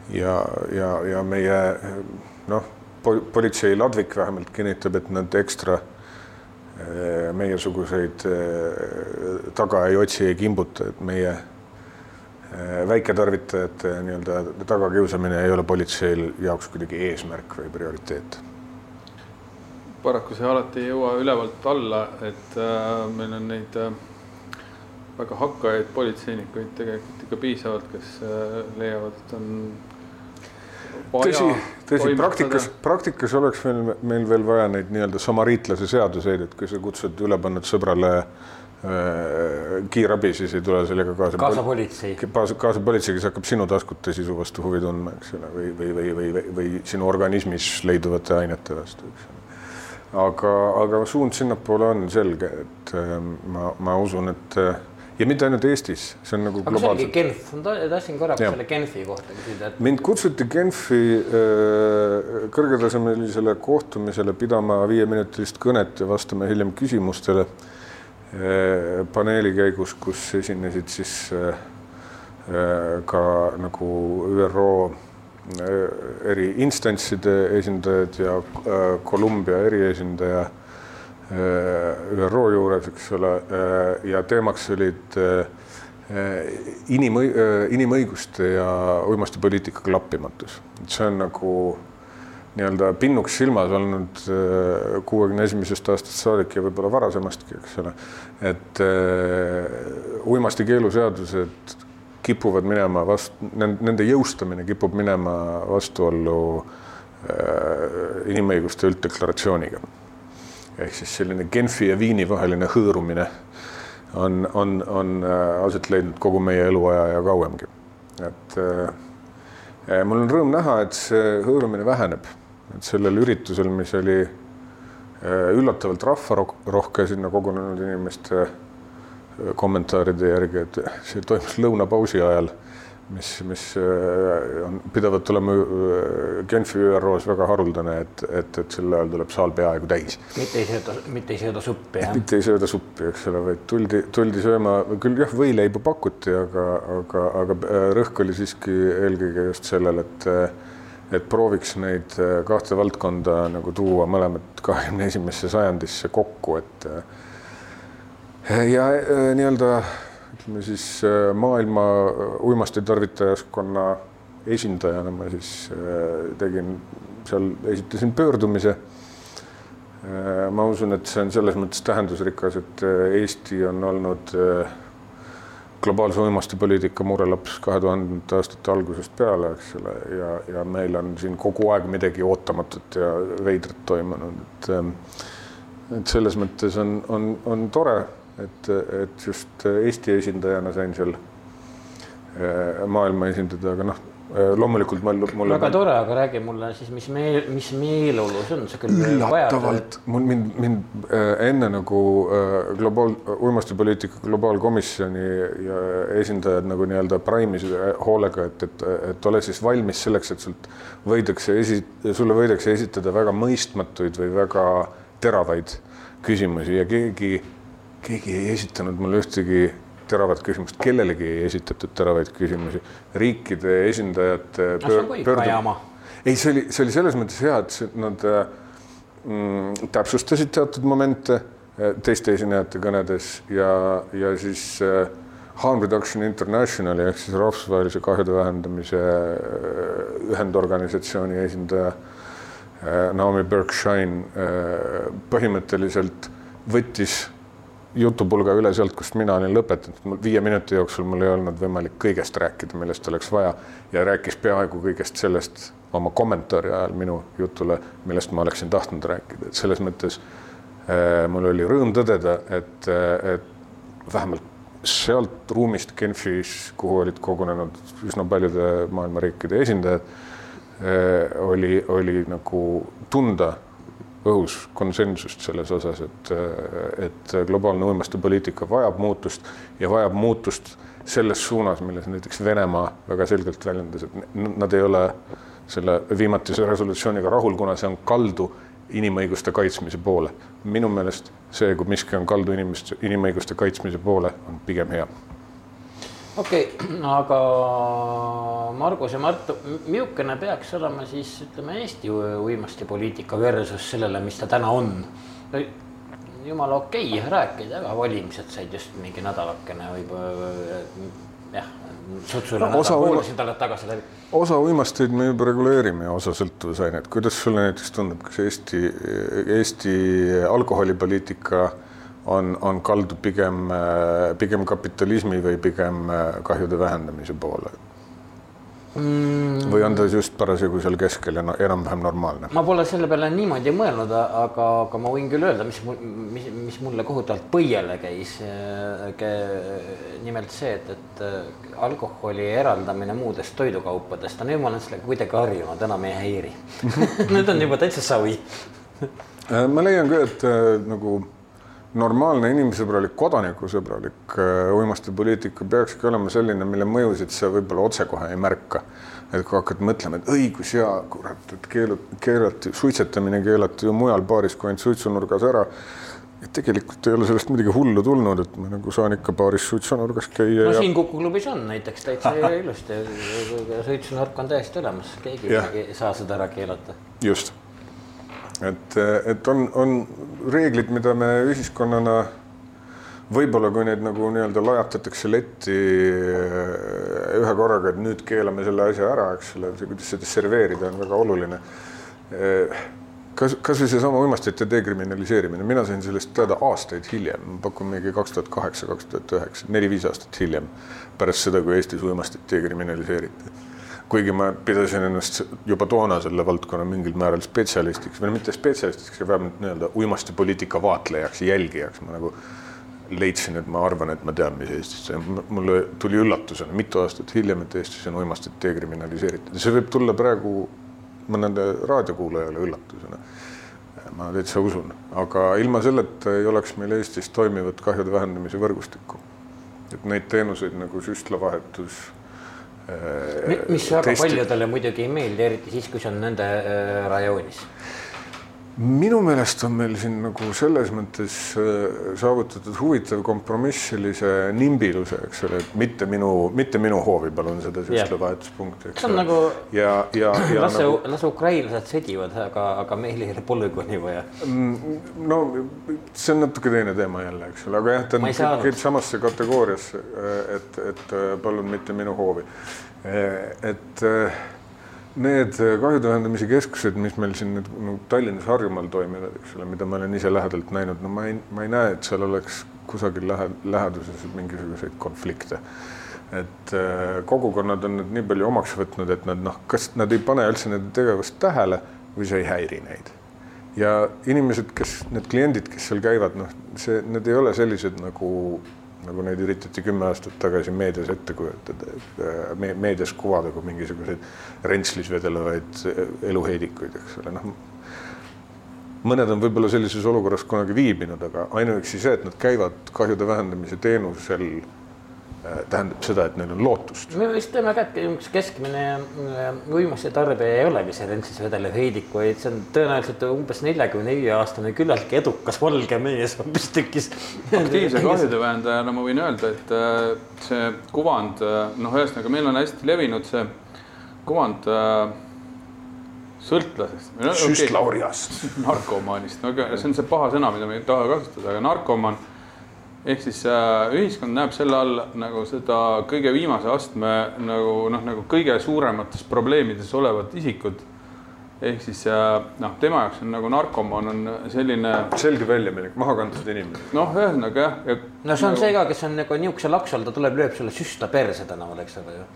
ja, ja, ja meie noh politsei ladvik vähemalt kinnitab, et nad ekstra eh, meiesuguseid taga ei otsi, ei kimbuta, et meie väiketarvitajate nii-öelda tagakiusamine ei ole politseil jaoks kuidagi eesmärk või prioriteet. Paraku see alati ei jõua ülevalt alla, et äh, meil on neid äh, väga hakkajaid politseinikuid tegelikult ikka piisavalt, kes äh, leiavad, et on tõsi, tõsi, praktikas, praktikas oleks meil, meil veel vaja neid nii-öelda samariitlase seaduseid, et kui sa kutsud ülepannud sõbrale äh, kiirabi, siis ei tule sellega kaasa. kaasa politsei. kaasa, kaasa politsei, kes hakkab sinu taskute sisu vastu huvi tundma, eks ole, või, või, või, või, või, või sinu organismis leiduvate ainete vastu, eks ole. Aga, aga suund sinnapoole on selge, et äh, ma, ma usun, et äh, ja mitte ainult Eestis, see on nagu aga globaalselt. Genf, ma tahtsin korraks selle Genfi kohta küsida et.... mind kutsuti Genfi äh, kõrgetasemelisele kohtumisele pidama viieminutilist kõnet ja vastama hiljem küsimustele äh, paneeli käigus, kus esinesid siis ka nagu ÜRO eri instantside esindajad ja Kolumbia eriesindaja Äh, ÜRO juures, eks ole, äh, ja teemaks olid äh, inimõi-, inimõiguste ja uimastipoliitika klappimatus. see on nagu nii-öelda pinnuks silmas olnud kuuekümne esimesest aastast saadik ja võib-olla varasemastki, eks ole. et uimasti keeluseadused kipuvad minema vastu, nende jõustamine kipub minema vastuollu inimõiguste ülddeklaratsiooniga ehk siis selline Genfi ja Viini vaheline hõõrumine on, on, on äh, aset leidnud kogu meie eluaja ja kauemgi. et äh, mul on rõõm näha, et see hõõrumine väheneb, et sellel üritusel, mis oli äh, üllatavalt rahvarohke sinna kogunenud inimeste äh, kommentaaride järgi, et see toimus lõunapausi ajal mis, mis äh, on pidevalt olema äh, Genfi ÜRO-s väga haruldane, et, et, et sel ajal tuleb saal peaaegu täis. mitte ei sööda, mitte ei sööda suppi, jah? mitte ei sööda suppi, eks ole, vaid tuldi, tuldi sööma, küll jah, võileiba pakuti, aga, aga, aga äh, rõhk oli siiski eelkõige just sellel, et et prooviks neid kahte valdkonda nagu tuua mõlemad kahekümne esimesse sajandisse kokku, et ja nii-öelda ütleme siis äh, maailma äh, uimastitarvitajaskonna esindajana ma siis tegin seal, esitasin pöördumise. ma usun, et see on selles mõttes tähendusrikas, et Eesti on olnud globaalse uimastipoliitika murelaps kahe tuhandete aastate algusest peale, eks ole, ja, ja meil on siin kogu aeg midagi ootamatut ja veidrat toimunud, et et selles mõttes on, on, on tore et, et just Eesti esindajana sain seal äh, maailma esindada, aga noh, äh, loomulikult mul, mul väga tore, aga räägi mulle siis, mis meel, mis meeleolu see on, sa küll üllatavalt, mul mind, mind äh, enne nagu globaal, uimastipoliitika globaalkomisjoni ja esindajad nagu nii-öelda praimis hoolega, et, et, et ole siis valmis selleks, et sult võidakse esi-, sulle võidakse esitada väga mõistmatuid või väga teravaid küsimusi ja keegi keegi ei esitanud mulle ühtegi teravat küsimust, kellelegi ei esitatud teravaid küsimusi. riikide esindajate pöör, pöördum-. ei, see oli, see oli selles mõttes hea, et nad mm, täpsustasid teatud momente eh, teiste esinejate kõnedes ja, ja siis äh, Harm Reduction Internationali ehk siis rahvusvahelise kahjude vähendamise äh, ühendorganisatsiooni esindaja äh, Naomi Berkshine põhimõtteliselt võttis jutupulga üle sealt, kust mina olin lõpetanud, mul viie minuti jooksul mul ei olnud võimalik kõigest rääkida, millest oleks vaja ja rääkis peaaegu kõigest sellest oma kommentaari ajal minu jutule, millest ma oleksin tahtnud rääkida, et selles mõttes äh, mul oli rõõm tõdeda, et, et vähemalt sealt ruumist Genfis, kuhu olid kogunenud üsna paljude maailma riikide esindajad, oli, oli nagu tunda õhus konsensust selles osas, et, et globaalne uimastipoliitika vajab muutust ja vajab muutust selles suunas, milles näiteks Venemaa väga selgelt väljendas, et nad ei ole selle viimatise resolutsiooniga rahul, kuna see on kaldu inimõiguste kaitsmise poole. minu meelest see, kui miski on kaldu inimeste, inimõiguste kaitsmise poole, on pigem hea okei okay,, [clears throat] aga Margus ja Mart, milline peaks olema siis ütleme Eesti uimastipoliitika versus sellele, mis ta täna on no,? jumala okei okay, rääkida, aga valimised said just mingi nädalakene võib-olla jah, sutsule no, nädal, poolteist nädalat tagasi läbi. osa uimasteid me juba reguleerime ja osa sõltuvusaineid, kuidas sulle näiteks tundub, kas Eesti, Eesti alkoholipoliitika on, on kaldu pigem, pigem kapitalismi või pigem kahjude vähendamise poole mm.? või on ta just parasjagu seal keskel ja no, enam-vähem normaalne? ma pole selle peale niimoodi mõelnud, aga, aga ma võin küll öelda, mis, mis, mis mulle kohutavalt põiele käis. nimelt see, et, et alkoholi eraldamine muudest toidukaupadest on ju, ma olen sellega kuidagi harjunud, enam ei häiri [laughs] Need on juba täitsa savi ma leian ka, et äh, nagu normaalne inimesõbralik, kodanikusõbralik äh, uimastipoliitika peakski olema selline, mille mõjusid sa võib-olla otsekohe ei märka. et kui hakkad mõtlema, et õigus ja kurat, et keelu, keelati, suitsetamine keelati ju mujal baaris kui ainult suitsunurgas ära. et tegelikult ei ole sellest midagi hullu tulnud, et ma nagu saan ikka baaris suitsunurgas käia. no ja... siin Kuku klubis on näiteks täitsa [laughs] ilusti, suitsunurk on täiesti olemas, keegi ei saa seda ära keelata. just et, et on, on reeglid, mida me ühiskonnana võib-olla kui neid nagu nii-öelda lajatatakse letti eh, ühe korraga, et nüüd keelame selle asja ära, eks ole, kuidas seda serveerida, on väga oluline. Eh, kas, kasvõi seesama uimastite dekriminaliseerimine, mina sain sellest teada aastaid hiljem, pakun mingi kaks tuhat kaheksa, kaks tuhat üheksa, neli-viis aastat hiljem, pärast seda, kui Eestis uimastit dekriminaliseeriti kuigi ma pidasin ennast juba toona selle valdkonna mingil määral spetsialistiks või mitte spetsialistiks, aga vähemalt nii-öelda uimastipoliitika vaatlejaks, jälgijaks, ma nagu leidsin, et ma arvan, et ma tean, mis Eestis toimub. mulle tuli üllatusena mitu aastat hiljem, et Eestis on uimastit dekriminaliseeritud see võib tulla praegu mõnele raadiokuulajale üllatusena. ma täitsa usun, aga ilma selleta ei oleks meil Eestis toimivat kahjude vähendamise võrgustikku. et neid teenuseid nagu süstlavahetus mis väga testi... paljudele muidugi ei meeldi, eriti siis, kui see on nende äh, rajoonis. Minu meelest on meil siin nagu selles mõttes äh, saavutatud huvitav kompromiss sellise nimbiluse, eks ole, et mitte minu, mitte minu hoovi palun seda süstlavahetuspunkti. see on nagu ja, ja, ja [clears throat] las nagu... las ukrainlased sõdivad, aga, aga meil ei ole polügooni vaja. Mm, no see on natuke teine teema jälle, eks ole, aga jah, ta käib samasse kategooriasse, et, et palun mitte minu hoovi et need kahjude vähendamise keskused, mis meil siin nüüd no, Tallinnas, Harjumaal toimivad, eks ole, mida ma olen ise lähedalt näinud, no ma ei, ma ei näe, et seal oleks kusagil lähe, läheduses mingisuguseid konflikte. et kogukonnad on nüüd nii palju omaks võtnud, et nad noh, kas nad ei pane üldse nende tegevust tähele või see ei häiri neid. ja inimesed, kes need kliendid, kes seal käivad, noh, see, need ei ole sellised nagu nagu neid üritati kümme aastat tagasi meedias ette kujutada, et äh, meedias kuvada kui mingisuguseid rentslis vedelevaid äh, eluheidikuid, eks ole, noh. mõned on võib-olla sellises olukorras kunagi viibinud, aga ainuüksi see, et nad käivad kahjude vähendamise teenusel tähendab seda, et neil on lootust. me vist teame ka, et keskmine äh, uimuse tarbija ei olegi see rentsis vedelev heidik, vaid see on tõenäoliselt umbes neljakümne viie aastane küllaltki edukas valge mees hoopistükkis. aktiivse [laughs] kahjude vähendajana ma võin öelda, et äh, see kuvand, noh, ühesõnaga meil on hästi levinud see kuvand sõltlasest. süstlaurjast okay.. [laughs] narkomaanist, no aga see on see paha sõna, mida me ei taha kasutada, aga narkomaan ehk siis äh, ühiskond näeb selle all nagu seda kõige viimase astme nagu noh, nagu kõige suuremates probleemides olevat isikut. ehk siis äh, noh, tema jaoks on nagu narkomaan on selline selge väljaminek, maha kantud inimene. noh, ühesõnaga jah ja, no see on see ka, kes on nagu niisuguse laksal, ta tuleb, lööb sulle süsta perse tänaval, eks ole ju.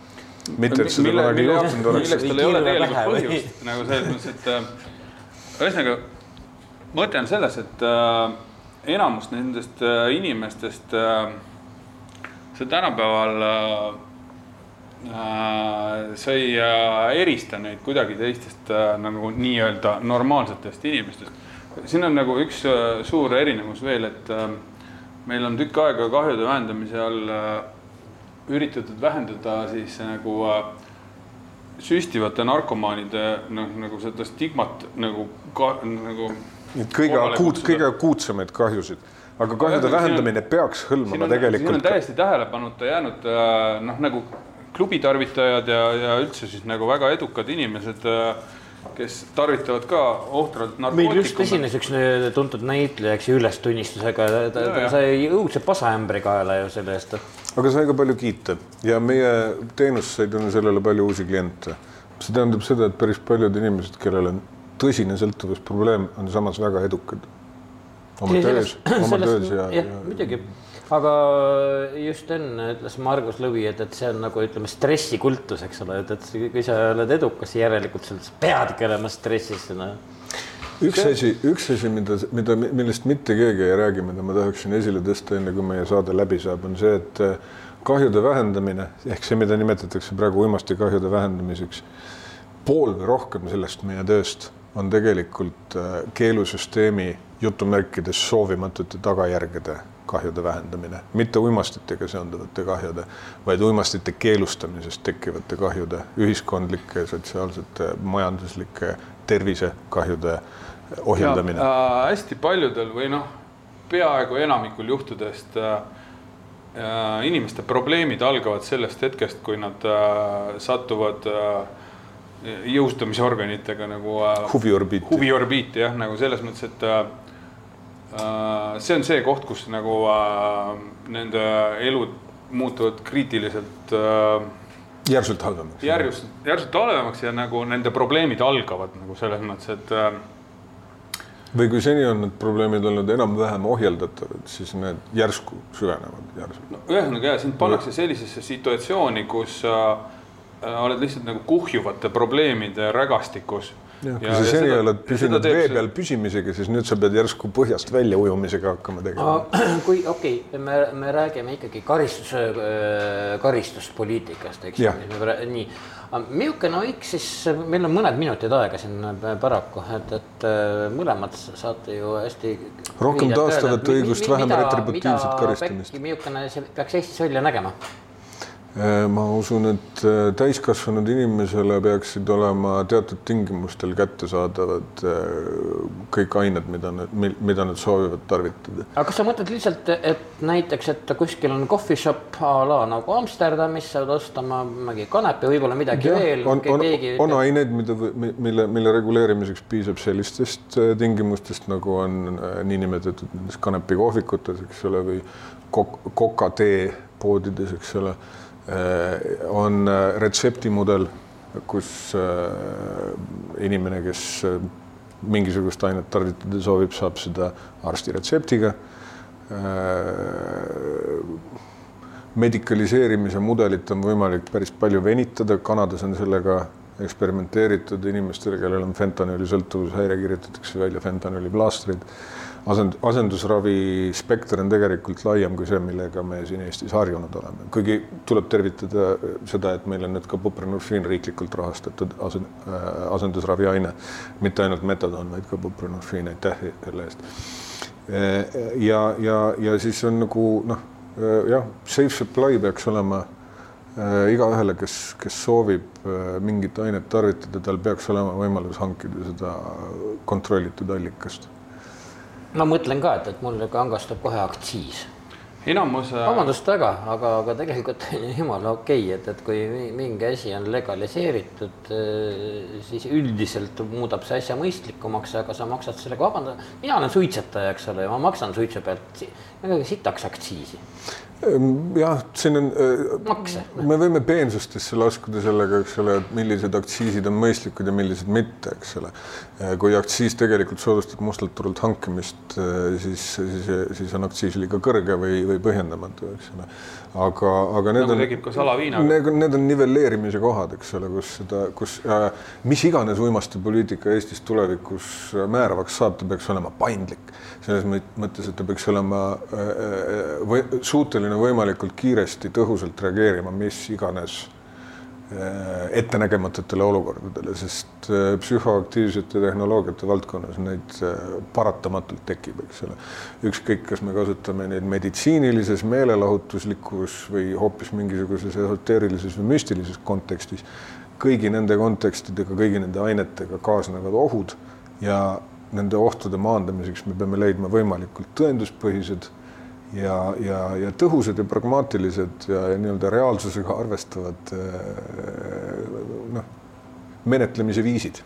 mitte, et seda kunagi juhtunud oleks. milleks tal ei ole tegelikult põhjust nagu selles mõttes, et äh, ühesõnaga mõte on selles, et äh, enamus nendest äh, inimestest äh, see tänapäeval äh, sa ei erista neid kuidagi teistest nagu nii-öelda normaalsetest inimestest. siin on nagu üks suur erinevus veel, et meil on tükk aega kahjude vähendamise all üritatud vähendada siis nagu süstivate narkomaanide noh, nagu seda stigmat nagu ka nagu kõige akuut, kõige akuutsemaid kahjusid, aga kahjude vähendamine peaks hõlmama tegelikult. siin on täiesti tähelepanuta jäänud äh, noh, nagu klubitarvitajad ja, ja üldse siis nagu väga edukad inimesed, kes tarvitavad ka ohtralt meil just narkootikume. esines üks äh, tuntud näitleja, eks ju, ülestunnistusega, ta, Ja, ta sai õudse pasaämbri kaela ju selle eest. aga sai ka palju kiita ja meie teenus sai tänu sellele palju uusi kliente. see tähendab seda, et päris paljud inimesed, kellel on tõsine sõltuvusprobleem, on samas väga edukad oma töös, [clears throat] oma töös ja, ja muidugi, aga just enne ütles Margus Lõvi, et, et see on nagu ütleme, stressikultus, eks ole, et, et kui sa oled edukas, järelikult sa peadki olema stressis, noh. üks asi, üks asi, mida, mida, millest mitte keegi ei räägi, mida ma tahaksin esile tõsta, enne kui meie saade läbi saab, on see, et eh, kahjude vähendamine ehk see, mida nimetatakse praegu uimastikahjude vähendamiseks, pool või rohkem sellest meie tööst on tegelikult eh, keelusüsteemi jutumärkides soovimatute tagajärgede kahjude vähendamine, mitte uimastitega seonduvate kahjude, vaid uimastite keelustamisest tekkivate kahjude, ühiskondlike, sotsiaalsete, majanduslike, tervisekahjude ohjeldamine. Äh, hästi paljudel või noh, peaaegu enamikul juhtudest äh, äh, inimeste probleemid algavad sellest hetkest, kui nad äh, satuvad äh, jõustamisorganitega nagu äh, huviorbiiti. huviorbiiti jah, nagu selles mõttes, et äh, äh, see on see koht, kus nagu äh, nende elud muutuvad kriitiliselt äh, järsult halvemaks. järsult, järsult halvemaks ja nagu nende probleemid algavad nagu selles mõttes, et äh, või kui seni on need probleemid olnud enam-vähem ohjeldatavad, siis need järsku süvenevad järsult. no ühesõnaga ja sind pannakse sellisesse situatsiooni, kus äh, oled lihtsalt nagu kuhjuvate probleemide rägastikus. jah, kui sa seni oled püsinud vee peal püsimisega, siis nüüd sa pead järsku põhjast välja ujumisega hakkama tegema. [clears throat] kui okei okay,, me, me räägime ikkagi karistus, karistuspoliitikast, eks nii. milline võiks siis, meil on mõned minutid aega siin paraku, et, et äh, mõlemad saate ju hästi. Rohkem taastavat õigust, vähem retributiivset karistamist. Milline see peaks Eestis välja nägema? Ma usun, et äh, täiskasvanud inimesele peaksid olema teatud tingimustel kättesaadavad äh, kõik ained, mida nad, mida nad soovivad tarvitada. aga kas sa mõtled lihtsalt, et näiteks, et kuskil on coffee shop a la nagu Amsterdamis, saad ostma mingi kanepi, võib-olla midagi Jah, veel. on, on, on aineid, mida, mille, mille reguleerimiseks piisab sellistest äh, tingimustest, nagu on äh, niinimetatud nendes kanepikohvikutes, eks ole, või kok-, kokatee poodides, eks ole. On äh, retseptimudel, kus äh, inimene, kes äh, mingisugust ainet tarvitada soovib, saab seda arsti retseptiga medikaliseerimise mudelit on võimalik päris palju venitada, Kanadas on sellega eksperimenteeritud inimestele, kellel on fentanüüli sõltuvushäire, kirjutatakse välja fentanüüli plaastrid. Asend-, asendusravi spekter on tegelikult laiem kui see, millega me siin Eestis harjunud oleme, kuigi tuleb tervitada seda, et meil on nüüd ka buprenorfiin riiklikult rahastatud asen-, asendusraviaine, mitte ainult metadoon, vaid ka buprenorfiin, aitäh selle eest. ja, ja, ja siis on nagu noh, jah, safe supply peaks olema äh, igaühele, kes, kes soovib äh, mingit ainet tarvitada, tal peaks olema võimalus hankida seda kontrollitud allikast. Ma mõtlen ka, et, et mul kangastab kohe aktsiis. enamus äh, vabandust väga, aga, aga tegelikult [laughs] jumala okei okay,, et, et kui mingi asi on legaliseeritud, äh, siis üldiselt muudab see asja mõistlikumaks, aga sa maksad sellega, vabandust, mina olen suitsetaja, eks ole, ja ma maksan suitsu pealt sitaks aktsiisi Ehm, jah, siin on. Äh, makse. me võime peensustesse laskuda sellega, eks ole, et millised aktsiisid on mõistlikud ja millised mitte, eks ole. Äh, kui aktsiis tegelikult soodustab mustalt turult hankimist, äh, siis, siis, siis on aktsiis liiga kõrge või, või põhjendamatu, eks ole. aga, aga need nagu on. tekib ka salaviinaga. Need, need on nivelleerimise kohad, eks ole, kus seda, kus äh, mis iganes uimastipoliitika Eestis tulevikus määravaks saab, ta peaks olema paindlik selles mõttes, et ta peaks olema äh, või, suuteline võimalikult kiiresti, tõhusalt reageerima mis iganes äh, ettenägematutele olukordadele, sest äh, psühhoaktiivsete tehnoloogiate valdkonnas neid paratamatult tekib, eks ole. ükskõik, kas me kasutame neid meditsiinilises, meelelahutuslikus või hoopis mingisuguses esoteerilises või müstilises kontekstis, kõigi nende kontekstidega, kõigi nende ainetega kaasnevad ohud ja nende ohtude maandamiseks me peame leidma võimalikult tõenduspõhised ja, ja, ja tõhusad ja pragmaatilised ja, ja nii-öelda reaalsusega arvestavad äh, noh, menetlemise viisid.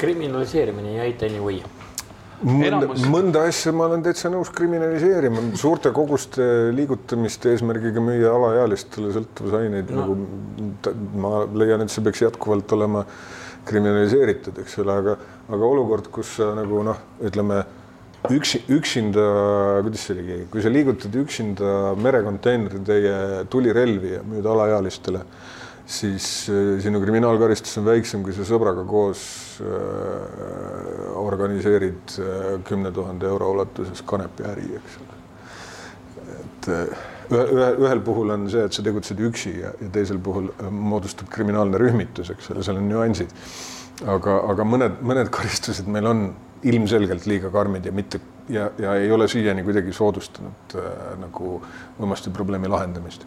kriminaliseerimine ei aita anyway mõnda, mõnda asja ma olen täitsa nõus kriminaliseerima, suurte koguste liigutamist eesmärgiga müüa alaealistele sõltuvusaineid no. nagu ma leian, et see peaks jätkuvalt olema kriminaliseeritud, eks ole, aga aga olukord, kus sa nagu noh, ütleme üksi, üksinda, kuidas see oligi, kui sa liigutad üksinda merekonteineritäie tulirelvi ja müüd alaealistele, siis äh, sinu kriminaalkaristus on väiksem, kui sa sõbraga koos äh, organiseerid äh, kümne tuhande euro ulatuses kanepiäri, eks ole. et äh, ühe, ühel puhul on see, et sa tegutsed üksi ja, ja teisel puhul moodustub kriminaalne rühmitus, eks ole, seal on nüansid aga, aga mõned, mõned karistused meil on ilmselgelt liiga karmid ja mitte ja, ja ei ole siiani kuidagi soodustanud äh, nagu uimasti probleemi lahendamist.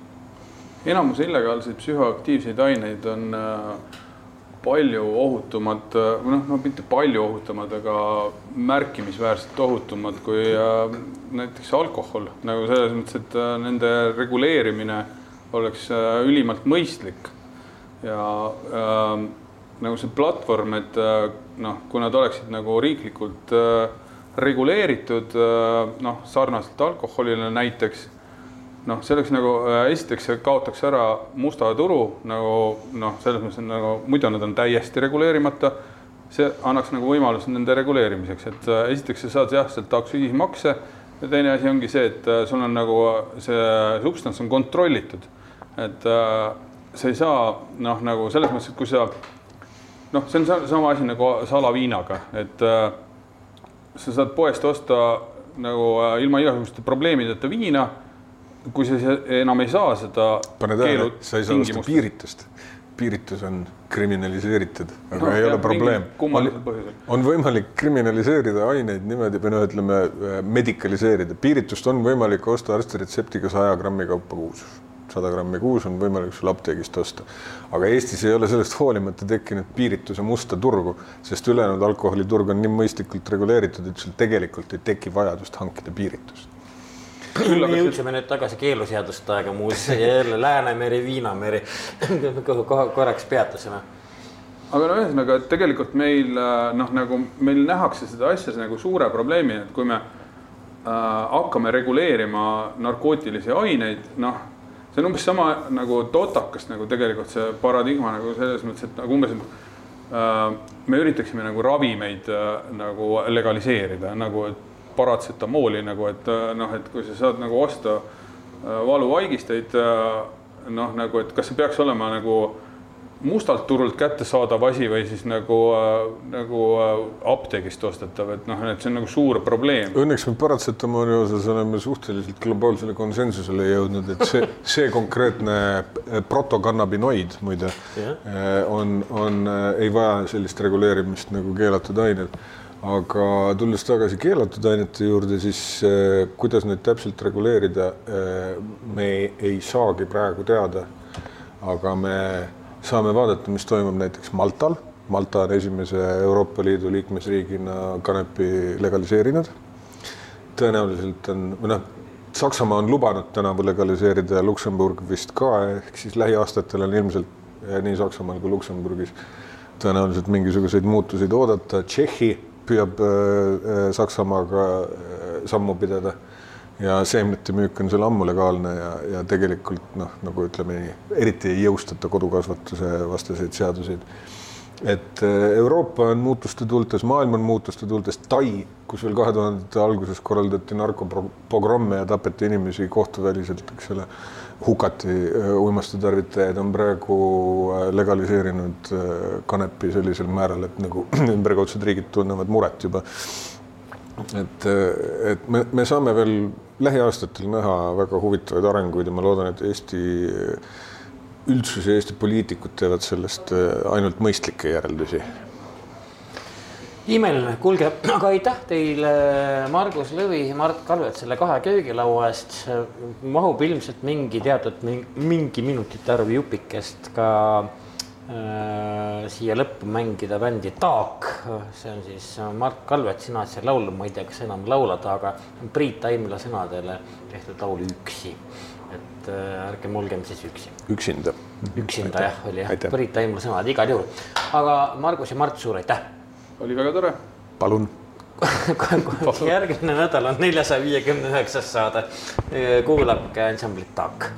enamus illegaalseid psühhoaktiivseid aineid on äh, palju ohutumad, äh, noh, no mitte palju ohutumad, aga märkimisväärselt ohutumad kui äh, näiteks alkohol, nagu selles mõttes, et äh, nende reguleerimine oleks äh, ülimalt mõistlik ja äh, nagu see platvorm, et äh, noh, kui nad oleksid nagu riiklikult äh, reguleeritud äh, noh, sarnaselt alkoholile näiteks, noh, see oleks nagu esiteks kaotaks ära musta turu nagu noh, selles mõttes nagu muidu nad on täiesti reguleerimata. see annaks nagu võimaluse nende reguleerimiseks, et esiteks sa saad jah, sealt aktsiisimakse ja teine asi ongi see, et sul on nagu see substants on kontrollitud, et sa ei saa noh, nagu selles mõttes, et kui sa noh, see on sama asi nagu salaviinaga, et äh, sa saad poest osta nagu äh, ilma igasuguste probleemideta viina. kui sa enam ei saa seda. pane tähele, sa ei saa osta piiritust. piiritus on kriminaliseeritud, aga no, ei jah, ole probleem. on, võimalik kriminaliseerida aineid niimoodi või noh, ütleme äh, medikaliseerida, piiritust on võimalik osta arsti retseptiga saja grammi kaupa kuus sada grammi kuus on võimalik sul apteegist osta. aga Eestis ei ole sellest hoolimata tekkinud piirituse musta turgu, sest ülejäänud alkoholiturg on nii mõistlikult reguleeritud, et sul tegelikult ei teki vajadust hankida piiritust. me jõudsime nüüd tagasi keeluseaduste aega muuseas ja jälle Läänemeri, Viinameri [laughs] korraks peatusime aga no ühesõnaga, et tegelikult meil noh, nagu meil nähakse seda asja nagu suure probleemina, et kui me äh, hakkame reguleerima narkootilisi aineid, noh see on umbes sama nagu totakas nagu tegelikult see paradigma nagu selles mõttes, et nagu umbes, äh, me üritaksime nagu ravimeid äh, nagu legaliseerida nagu paratsetamooli nagu, et äh, noh, et kui sa saad nagu osta äh, valuvaigisteid äh, noh, nagu, et kas see peaks olema nagu mustalt turult kättesaadav asi või siis nagu äh,, nagu äh, apteegist ostetav, et noh, et see on nagu suur probleem. Õnneks me paratsetamooli osas oleme suhteliselt globaalsele konsensusele jõudnud, et see, see konkreetne äh, protokannabinoid muide yeah. On, on, ei vaja sellist reguleerimist nagu keelatud ained aga tulles tagasi keelatud ainete juurde, siis eh, kuidas neid täpselt reguleerida eh,, me ei saagi praegu teada. aga me saame vaadata, mis toimub näiteks Maltal. Malta on esimese Euroopa Liidu liikmesriigina kanepi legaliseerinud. tõenäoliselt on, või noh, Saksamaa on lubanud tänavu legaliseerida ja Luksemburg vist ka, ehk siis lähiaastatel on ilmselt nii Saksamaal kui Luksemburgis tõenäoliselt mingisuguseid muutuseid oodata. Tšehhi püüab Saksamaaga sammu pidada ja seemnete müük on seal ammu legaalne ja, ja tegelikult noh, nagu ütleme eriti ei jõustata kodukasvatuse vastaseid seaduseid et äh, Euroopa on muutuste tuultes, maailm on muutuste tuultes, Tai, kus veel kahe tuhandete alguses korraldati narkopogromme ja tapeti inimesi kohtuväliselt, eks ole, hukati äh, uimastitarvitajaid, on praegu äh, legaliseerinud kanepi sellisel määral, et nagu [clears throat] ümberkaudsed riigid tunnevad muret juba. Et, et me, me saame veel lähiaastatel näha väga huvitavaid arenguid ja ma loodan, et Eesti üldsus ja Eesti poliitikud teevad sellest äh, ainult mõistlikke järeldusi. imeline, kuulge, aga aitäh teile, Margus Lõvi, Mart Kalvet selle kahe köögilaua eest. mahub ilmselt mingi teatud mingi minutite arv jupikest ka siia lõppu mängida bändi Taak. see on siis Mart Kalvet, sina oled seal laulnud, ma ei tea, kas enam laulad, aga Priit Taimla sõnadele tehtud laul Üksi et äh, ärgem olgem siis üksi. üksinda. üksinda jah, oli jah, Priit Taimla sõnad igal juhul. aga Margus ja Mart, suur aitäh. oli väga tore. palun [laughs] järgmine nädal on neljasaja viiekümne üheksas saade. kuulake ansamblit Taak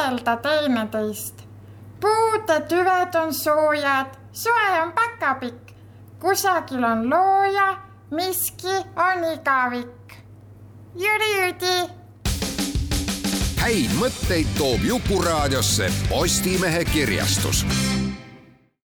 suudelda teineteist. puude tüved on soojad, soe on päkapikk, kusagil on looja, miski on igavik. Jüri-Jüdi häid mõtteid toob Jukuraadiosse Postimehe kirjastus